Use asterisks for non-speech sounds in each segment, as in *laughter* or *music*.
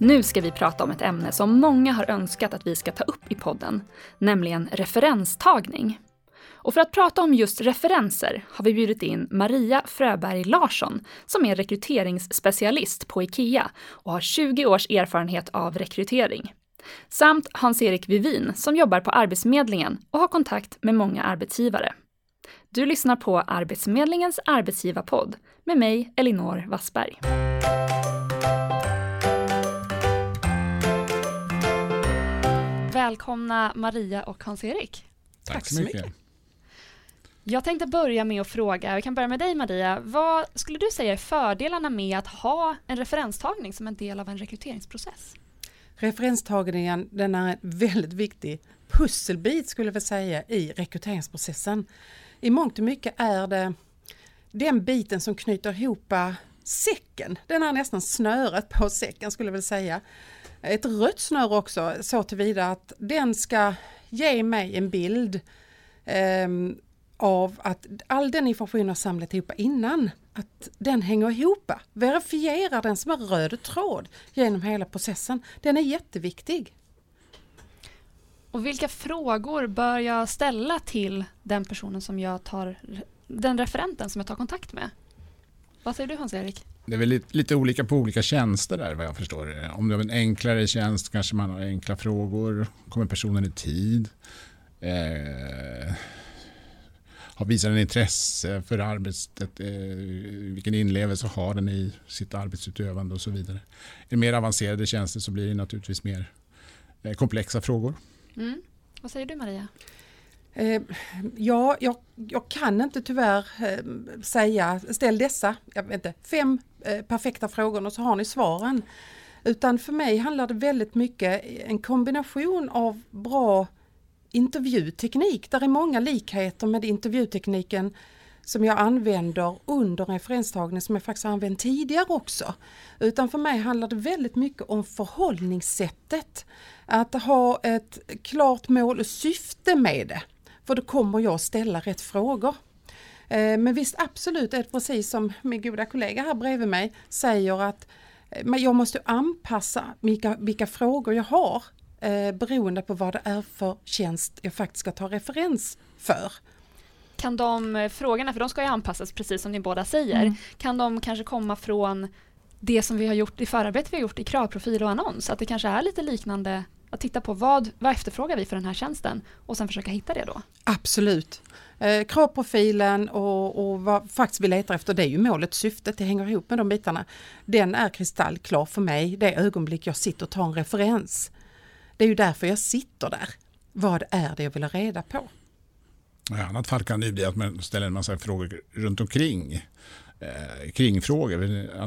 Nu ska vi prata om ett ämne som många har önskat att vi ska ta upp i podden, nämligen referenstagning. Och för att prata om just referenser har vi bjudit in Maria Fröberg Larsson som är rekryteringsspecialist på IKEA och har 20 års erfarenhet av rekrytering. Samt Hans-Erik Vivin som jobbar på Arbetsförmedlingen och har kontakt med många arbetsgivare. Du lyssnar på Arbetsförmedlingens arbetsgivarpodd med mig, Elinor Wassberg. Välkomna Maria och Hans-Erik. Tack, Tack så mycket. Jag tänkte börja med att fråga, vi kan börja med dig Maria, vad skulle du säga är fördelarna med att ha en referenstagning som en del av en rekryteringsprocess? Referenstagningen den är en väldigt viktig pusselbit skulle jag vilja säga i rekryteringsprocessen. I mångt och mycket är det den biten som knyter ihop säcken. Den är nästan snöret på säcken skulle jag vilja säga. Ett rött snöre också så tillvida att den ska ge mig en bild eh, av att all den information jag samlat ihop innan, att den hänger ihop. Verifiera den som en röd tråd genom hela processen. Den är jätteviktig. Och vilka frågor bör jag ställa till den personen som jag tar, den referenten som jag tar kontakt med? Vad säger du Hans-Erik? Det är väl lite, lite, olika på olika tjänster där vad jag förstår. Om du har en enklare tjänst kanske man har enkla frågor. Kommer personen i tid? Eh, har visat intresse för arbetet, eh, vilken inlevelse har den i sitt arbetsutövande och så vidare. I mer avancerade tjänster så blir det naturligtvis mer eh, komplexa frågor. Mm. Vad säger du Maria? Eh, ja, jag, jag, kan inte tyvärr eh, säga, ställ dessa jag vet inte, fem eh, perfekta frågor och så har ni svaren. Utan för mig handlar det väldigt mycket eh, en kombination av bra intervjuteknik. Där är många likheter med intervjutekniken som jag använder under referenstagning som jag faktiskt använt tidigare också. Utan för mig handlar det väldigt mycket om förhållningssättet. Att ha ett klart mål och syfte med det. För då kommer jag ställa rätt frågor. Eh, men visst absolut är det precis som min goda kollega här bredvid mig säger att eh, jag måste anpassa vilka, vilka frågor jag har eh, beroende på vad det är för tjänst jag faktiskt ska ta referens för. Kan de frågorna, för de ska ju anpassas precis som ni båda säger, mm. kan de kanske komma från det som vi har gjort i förarbetet vi har gjort i kravprofil och annons? Att det kanske är lite liknande att titta på vad, vad efterfrågar vi för den här tjänsten och sen försöka hitta det då? Absolut. Eh, kravprofilen och, och vad faktiskt vi letar efter det är ju målet, syftet, det hänger ihop med de bitarna. Den är kristallklar för mig det ögonblick jag sitter och tar en referens. Det är ju därför jag sitter där. Vad är det jag vill ha reda på? I annat fall kan det bli att man ställer en massa frågor runt omkring. Eh, kringfrågor.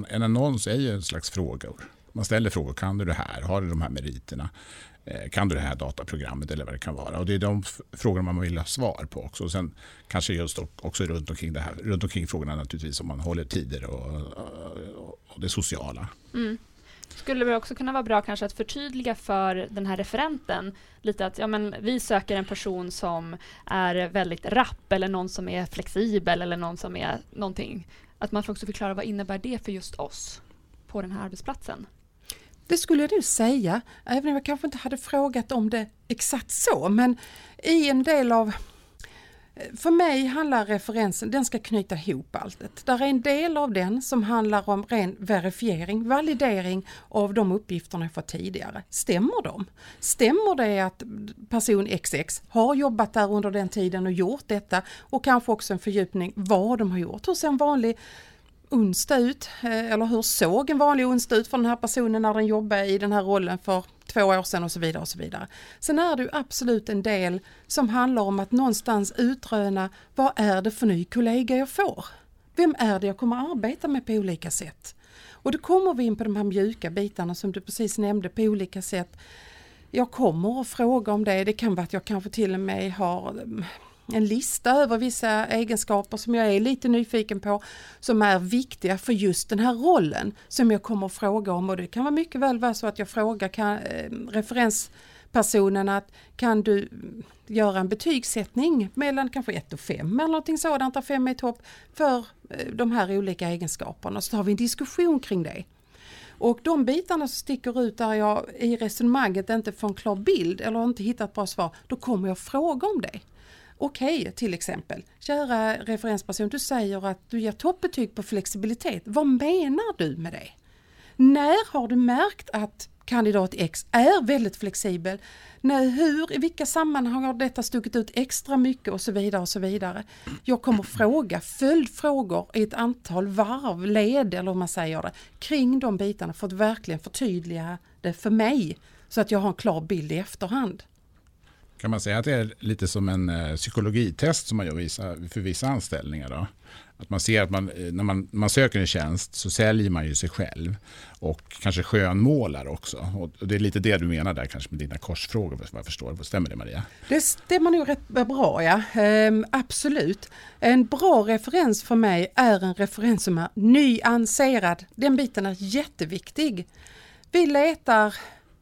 En annons är ju en slags frågor. Man ställer frågor. Kan du det här? Har du de här meriterna? Eh, kan du det här dataprogrammet eller vad det kan vara? Och det är de frågorna man vill ha svar på också. Och sen kanske just också runt omkring, det här, runt omkring frågorna naturligtvis om man håller tider och, och, och det sociala. Mm. Skulle det också kunna vara bra kanske att förtydliga för den här referenten lite att ja, men vi söker en person som är väldigt rapp eller någon som är flexibel eller någon som är någonting. Att man får också förklara vad innebär det för just oss på den här arbetsplatsen. Det skulle jag nog säga, även om jag kanske inte hade frågat om det exakt så, men i en del av för mig handlar referensen, den ska knyta ihop allt. Där är en del av den som handlar om ren verifiering, validering av de uppgifterna jag fått tidigare. Stämmer de? Stämmer det att person XX har jobbat där under den tiden och gjort detta och kanske också en fördjupning vad de har gjort. Hur ser en vanlig onsdag ut? Eh, eller hur såg en vanlig onsdag ut för den här personen när den jobbade i den här rollen för två år sedan och så vidare. och så vidare. Sen är det ju absolut en del som handlar om att någonstans utröna vad är det för ny kollega jag får? Vem är det jag kommer arbeta med på olika sätt? Och då kommer vi in på de här mjuka bitarna som du precis nämnde på olika sätt. Jag kommer att fråga om det, det kan vara att jag kanske till och med har en lista över vissa egenskaper som jag är lite nyfiken på som är viktiga för just den här rollen som jag kommer att fråga om och det kan vara mycket väl vara så att jag frågar kan, eh, referenspersonen att kan du göra en betygssättning mellan kanske 1 och 5 eller någonting sådant där 5 är topp för eh, de här olika egenskaperna så tar vi en diskussion kring det. Och de bitarna som sticker ut där jag i resonemanget inte får en klar bild eller inte hittat bra svar, då kommer jag fråga om det. Okej, okay, till exempel, kära referensperson, du säger att du ger toppbetyg på flexibilitet. Vad menar du med det? När har du märkt att kandidat X är väldigt flexibel? När, hur, i vilka sammanhang har detta stuckit ut extra mycket och så vidare och så vidare. Jag kommer fråga följdfrågor i ett antal varv, led eller hur man säger det, kring de bitarna för att verkligen förtydliga det för mig så att jag har en klar bild i efterhand. Kan man säga att det är lite som en eh, psykologitest som man gör för vissa anställningar? Då? Att man ser att man, eh, när man, man söker en tjänst så säljer man ju sig själv och kanske skönmålar också. Och det är lite det du menar där kanske med dina korsfrågor vad jag förstår. Stämmer det Maria? Det stämmer nog rätt bra ja, ehm, absolut. En bra referens för mig är en referens som är nyanserad. Den biten är jätteviktig. Vi letar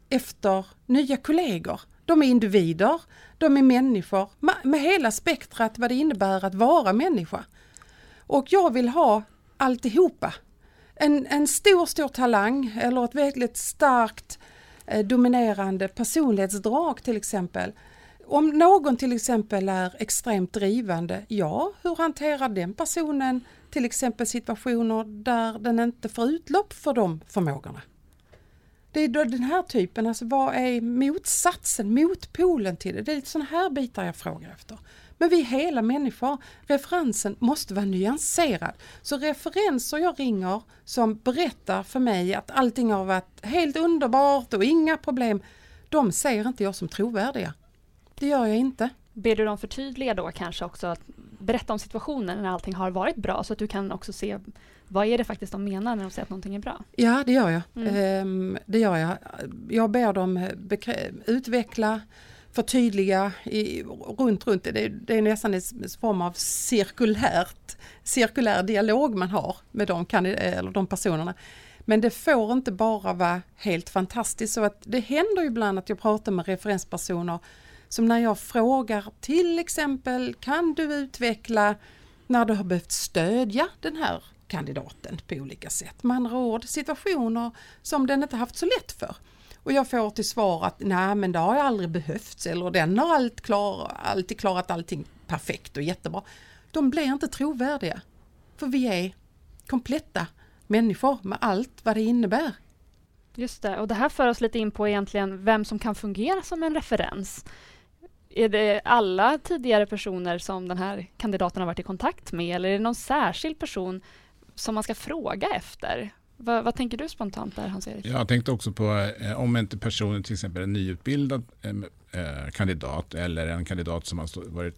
efter nya kollegor de är individer, de är människor med hela spektrat vad det innebär att vara människa. Och jag vill ha alltihopa. En, en stor, stor talang eller ett väldigt starkt eh, dominerande personlighetsdrag till exempel. Om någon till exempel är extremt drivande, ja, hur hanterar den personen till exempel situationer där den inte får utlopp för de förmågorna? Det är då den här typen, alltså vad är motsatsen, motpolen till det? Det är lite sådana här bitar jag frågar efter. Men vi är hela människor, referensen måste vara nyanserad. Så referenser jag ringer som berättar för mig att allting har varit helt underbart och inga problem, de ser inte jag som trovärdiga. Det gör jag inte. Ber du dem förtydliga då kanske också, att berätta om situationen när allting har varit bra så att du kan också se vad är det faktiskt de menar när de säger att någonting är bra? Ja, det gör jag. Mm. Ehm, det gör jag. Jag ber dem utveckla, förtydliga i, runt, runt. Det, det är nästan en form av cirkulärt, cirkulär dialog man har med de, eller de personerna. Men det får inte bara vara helt fantastiskt. Så att det händer ibland att jag pratar med referenspersoner som när jag frågar till exempel kan du utveckla när du har behövt stödja den här kandidaten på olika sätt. Med andra ord situationer som den inte haft så lätt för. Och jag får till svar att nej men det har jag aldrig behövts eller den har allt klar, alltid klarat allting perfekt och jättebra. De blir inte trovärdiga. För vi är kompletta människor med allt vad det innebär. Just det, och det här för oss lite in på egentligen vem som kan fungera som en referens. Är det alla tidigare personer som den här kandidaten har varit i kontakt med eller är det någon särskild person som man ska fråga efter. Vad, vad tänker du spontant där Hans-Erik? Jag tänkte också på eh, om inte personen till exempel är en nyutbildad eh, kandidat eller en kandidat som har varit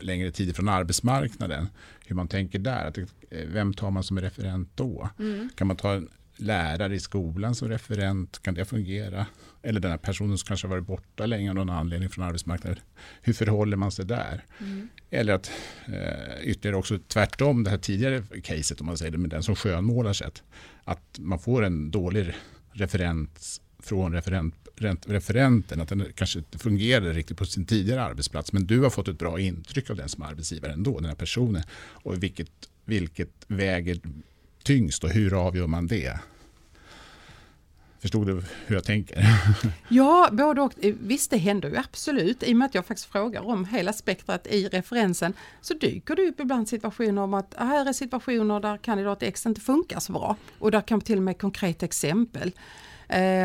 längre tid från arbetsmarknaden. Hur man tänker där. Att, eh, vem tar man som referent då? Mm. Kan man ta en lärare i skolan som referent? Kan det fungera? Eller den här personen som kanske varit borta länge av någon anledning från arbetsmarknaden. Hur förhåller man sig där? Mm. Eller att eh, ytterligare också tvärtom det här tidigare caset om man säger det med den som skönmålar sig. Att man får en dålig referens från referent, referenten, att den kanske inte fungerade riktigt på sin tidigare arbetsplats. Men du har fått ett bra intryck av den som arbetsgivare ändå, den här personen. Och vilket, vilket väger tyngst och hur avgör man det? Förstod du hur jag tänker? *laughs* Ja, både och. Visst, det händer ju absolut. I och med att jag faktiskt frågar om hela spektrat i referensen så dyker det upp ibland situationer om att ah, här är situationer där kandidat X inte funkar så bra. Och där kan till och med konkreta exempel.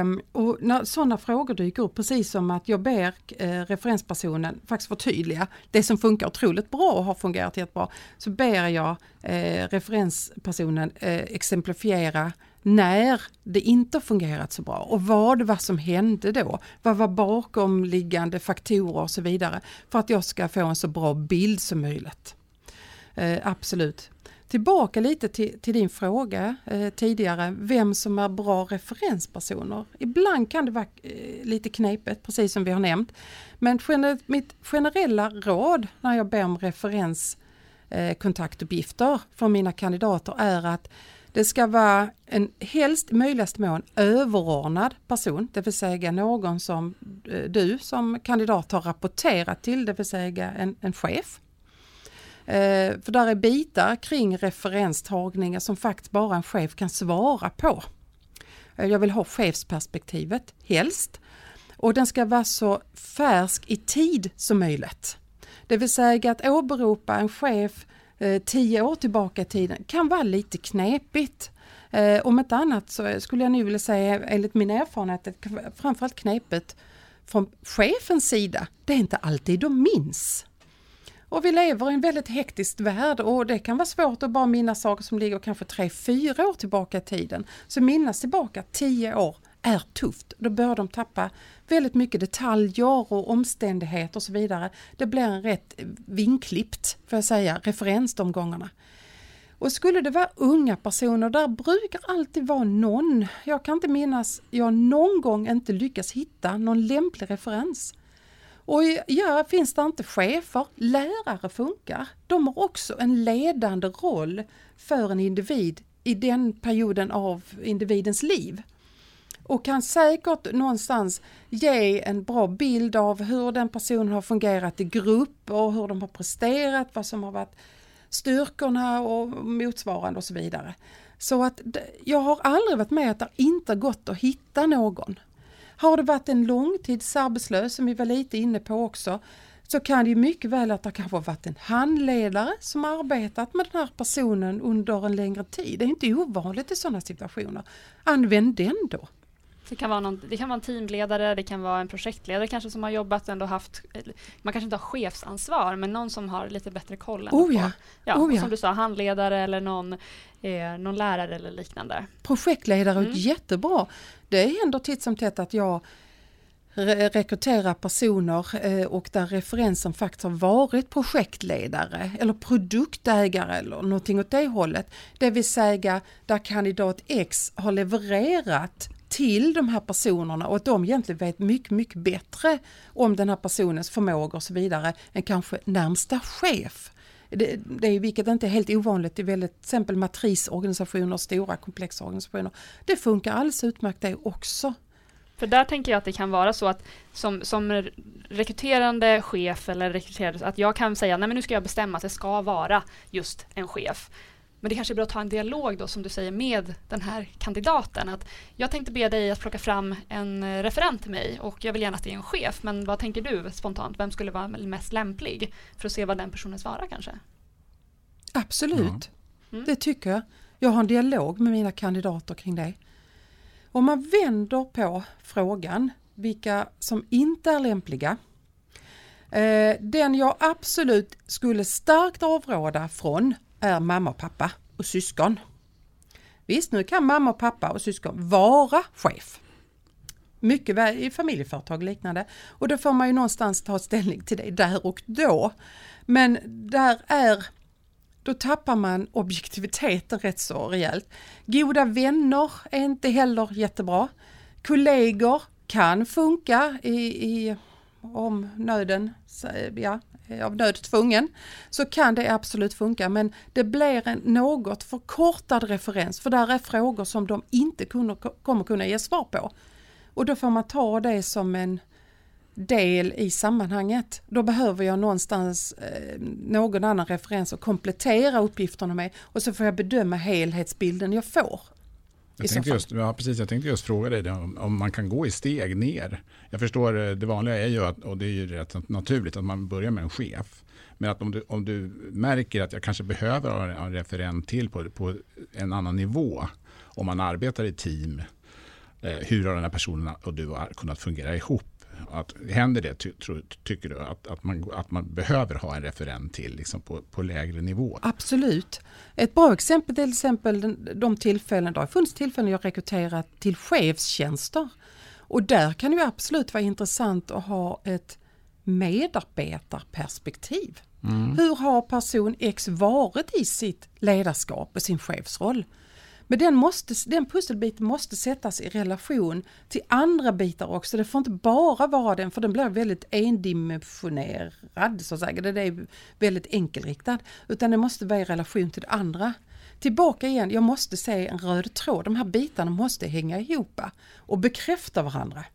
Um, och när sådana frågor dyker upp, precis som att jag ber eh, referenspersonen faktiskt förtydliga det som funkar otroligt bra och har fungerat jättebra, så ber jag eh, referenspersonen eh, exemplifiera när det inte fungerat så bra och vad var som hände då? Vad var bakomliggande faktorer och så vidare för att jag ska få en så bra bild som möjligt. Eh, absolut. Tillbaka lite till, till din fråga eh, tidigare, vem som är bra referenspersoner. Ibland kan det vara eh, lite knepigt, precis som vi har nämnt. Men gener mitt generella råd när jag ber om referenskontaktuppgifter eh, för mina kandidater är att det ska vara en helst möjligast mån överordnad person, det vill säga någon som eh, du som kandidat har rapporterat till, det vill säga en, en chef. Eh, för där är bitar kring referenstagningar som faktiskt bara en chef kan svara på. Eh, Jag vill ha chefsperspektivet helst. Och den ska vara så färsk i tid som möjligt. Det vill säga att åberopa en chef eh, tio år tillbaka i tiden kan vara lite knepigt. Eh, om inte annat så skulle jag nu vilja säga enligt min erfarenhet att framförallt knepigt från chefens sida. Det är inte alltid de minns. Och vi lever i en väldigt hektisk värld och det kan vara svårt att bara minnas saker som ligger kanske tre, fyra år tillbaka i tiden. Så minnas tillbaka tio år är tufft. Då börjar de tappa väldigt mycket detaljer och omständigheter och så vidare. Det blir en rätt vinklippt, får jag säga, referens de gångerna. Och skulle det vara unga personer, där brukar alltid vara någon, jag kan inte minnas, jag någon gång inte lyckas hitta någon lämplig referens. Och ja, finns det inte chefer, lärare funkar. De har också en ledande roll för en individ i den perioden av individens liv. Och kan säkert någonstans ge en bra bild av hur den personen har fungerat i grupp och hur de har presterat, vad som har varit styrkorna och motsvarande och så vidare. Så att jag har aldrig varit med att det inte gått att hitta någon. Har det varit en långtidsarbetslös som vi var lite inne på också så kan det ju mycket väl att det kanske varit en handledare som arbetat med den här personen under en längre tid. Det är inte ovanligt i sådana situationer. Använd den då. Det kan, vara någon, det kan vara en teamledare, det kan vara en projektledare kanske som har jobbat ändå haft, man kanske inte har chefsansvar, men någon som har lite bättre koll. Oh ja. På, ja, oh ja. Som du sa, handledare eller någon, eh, någon lärare eller liknande. Projektledare mm. jättebra. Det händer titt som tätt att jag re rekryterar personer eh, och där referensen faktiskt har varit projektledare eller produktägare eller någonting åt det hållet. Det vill säga där kandidat X har levererat till de här personerna och att de egentligen vet mycket, mycket bättre om den här personens förmågor och så vidare än kanske närmsta chef. Det, det är vilket inte är helt ovanligt i väldigt, till exempel matrisorganisationer, stora komplexa organisationer. Det funkar alldeles utmärkt det också. För där tänker jag att det kan vara så att som, som rekryterande chef eller rekryterande, att jag kan säga nej men nu ska jag bestämma att det ska vara just en chef. Men det kanske är bra att ta en dialog då som du säger med den här kandidaten. Att jag tänkte be dig att plocka fram en referent till mig och jag vill gärna att det är en chef. Men vad tänker du spontant? Vem skulle vara mest lämplig? För att se vad den personen svarar kanske. Absolut, ja. mm. det tycker jag. Jag har en dialog med mina kandidater kring det. Om man vänder på frågan vilka som inte är lämpliga. Eh, den jag absolut skulle starkt avråda från är mamma och pappa och syskon. Visst, nu kan mamma och pappa och syskon vara chef. Mycket väl i familjeföretag och liknande. Och då får man ju någonstans ta ställning till det där och då. Men där är då tappar man objektiviteten rätt så rejält. Goda vänner är inte heller jättebra. Kollegor kan funka i, i om nöden, ja, av nöd tvungen, så kan det absolut funka men det blir en något förkortad referens för där är frågor som de inte kommer kunna ge svar på. Och då får man ta det som en del i sammanhanget. Då behöver jag någonstans eh, någon annan referens och komplettera uppgifterna med och så får jag bedöma helhetsbilden jag får. Jag tänkte, just, ja, precis, jag tänkte just fråga dig om, om, man kan gå i steg ner. Jag förstår, eh, det vanliga är ju, att, och det är ju rätt naturligt, att man börjar med en chef. Men att om du, om du märker att jag kanske behöver ha en referent till på, på en annan nivå, om man arbetar i team, eh, hur har den här personen och du har kunnat fungera ihop? Att, händer det, ty, tycker du, att, att, man, att man behöver ha en referent till liksom på, på lägre nivå? Absolut. Ett bra exempel till exempel de tillfällen, det har funnits tillfällen jag rekryterat till chefstjänster. Och där kan det absolut vara intressant att ha ett medarbetarperspektiv. Mm. Hur har person X varit i sitt ledarskap och sin chefsroll? Men den, måste, den pusselbiten måste sättas i relation till andra bitar också. Det får inte bara vara den, för den blir väldigt endimensionerad, så att säga. Den är väldigt enkelriktad. Utan den måste vara i relation till det andra. Tillbaka igen, jag måste se en röd tråd. De här bitarna måste hänga ihop och bekräfta varandra.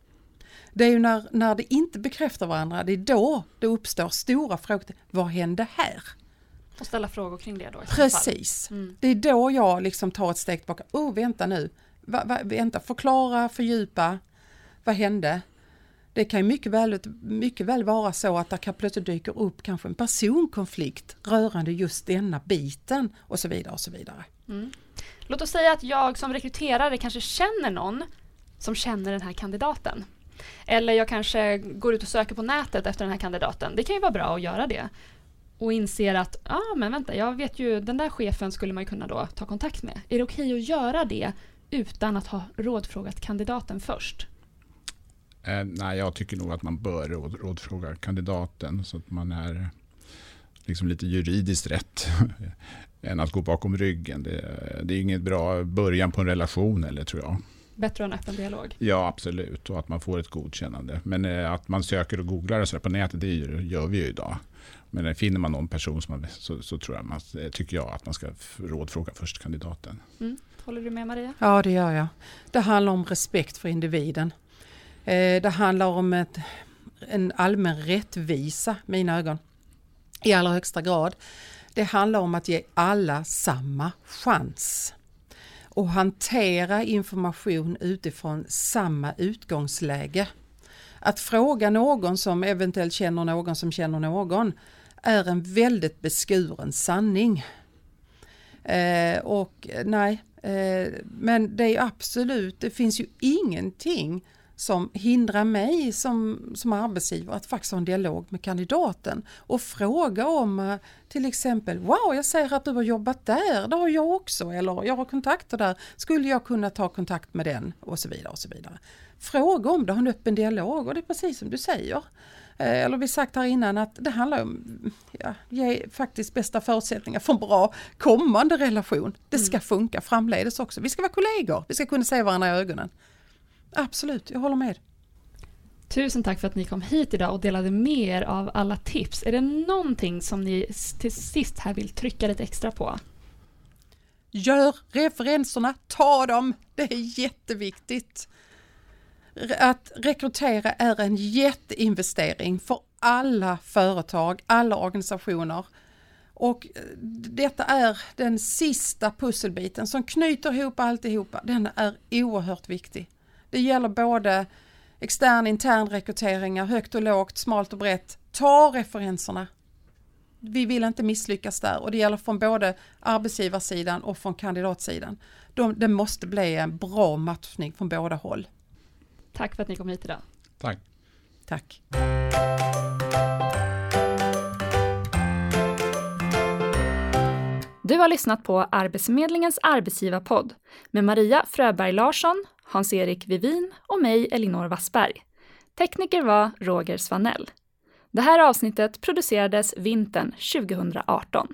Det är ju när, när det inte bekräftar varandra, det är då det uppstår stora frågor. Vad hände här? Och ställa frågor kring det då? Precis. Mm. Det är då jag liksom tar ett steg tillbaka. Oh, vänta nu. Va, va, vänta, förklara, fördjupa. Vad hände? Det kan ju mycket väl, mycket väl vara så att det kan plötsligt dyker upp kanske en personkonflikt rörande just denna biten och så vidare och så vidare. Mm. Låt oss säga att jag som rekryterare kanske känner någon som känner den här kandidaten. Eller jag kanske går ut och söker på nätet efter den här kandidaten. Det kan ju vara bra att göra det. Och inser att, ja ah, men vänta, jag vet ju, den där chefen skulle man kunna då ta kontakt med. Är det okej okay att göra det utan att ha rådfrågat kandidaten först? Eh, nej, jag tycker nog att man bör råd, rådfråga kandidaten så att man är liksom lite juridiskt rätt *laughs* än att gå bakom ryggen. Det, det är inget bra början på en relation eller tror jag. Bättre än öppen dialog? Ja, absolut. Och att man får ett godkännande. Men eh, att man söker och googlar och så på nätet, det gör vi ju idag. Men finner man någon person som man, så, så tror jag man, tycker jag att man ska rådfråga först kandidaten. Mm. Håller du med Maria? Ja, det gör jag. Det handlar om respekt för individen. Eh, det handlar om ett, en allmän rättvisa, mina ögon, i allra högsta grad. Det handlar om att ge alla samma chans och hantera information utifrån samma utgångsläge. Att fråga någon som eventuellt känner någon som känner någon är en väldigt beskuren sanning. Eh, och nej, eh, men det är absolut, det finns ju ingenting som hindrar mig som, som arbetsgivare att faktiskt ha en dialog med kandidaten och fråga om eh, till exempel Wow, jag ser att du har jobbat där, det har jag också, eller jag har kontakter där, skulle jag kunna ta kontakt med den och så vidare och så vidare. Fråga om det, ha en öppen dialog och det är precis som du säger. Eh, eller vi sagt här innan att det handlar om ja, ge faktiskt bästa förutsättningar för en bra kommande relation. Det ska mm. funka framledes också. Vi ska vara kollegor, vi ska kunna se varandra i ögonen. Absolut, jag håller med. Tusen tack för att ni kom hit idag och delade med er av alla tips. Är det någonting som ni till sist här vill trycka lite extra på? Gör referenserna, ta dem, det är jätteviktigt. Att rekrytera är en jätteinvestering för alla företag, alla organisationer. Och eh, detta är den sista pusselbiten som knyter ihop alltihopa. Den är oerhört viktig. Det gäller både extern intern rekryteringar, högt och lågt, smalt och brett. Ta referenserna. Vi vill inte misslyckas där och det gäller från både arbetsgivarsidan och från kandidatsidan. De, det måste bli en bra matchning från båda håll. Tack för att ni kom hit idag. Tack. Tack. Du har lyssnat på Arbetsförmedlingens arbetsgivarpodd med Maria Fröberg Larsson Hans-Erik Vivin och mig, Elinor Wassberg. Tekniker var Roger Svanell. Det här avsnittet producerades vintern 2018.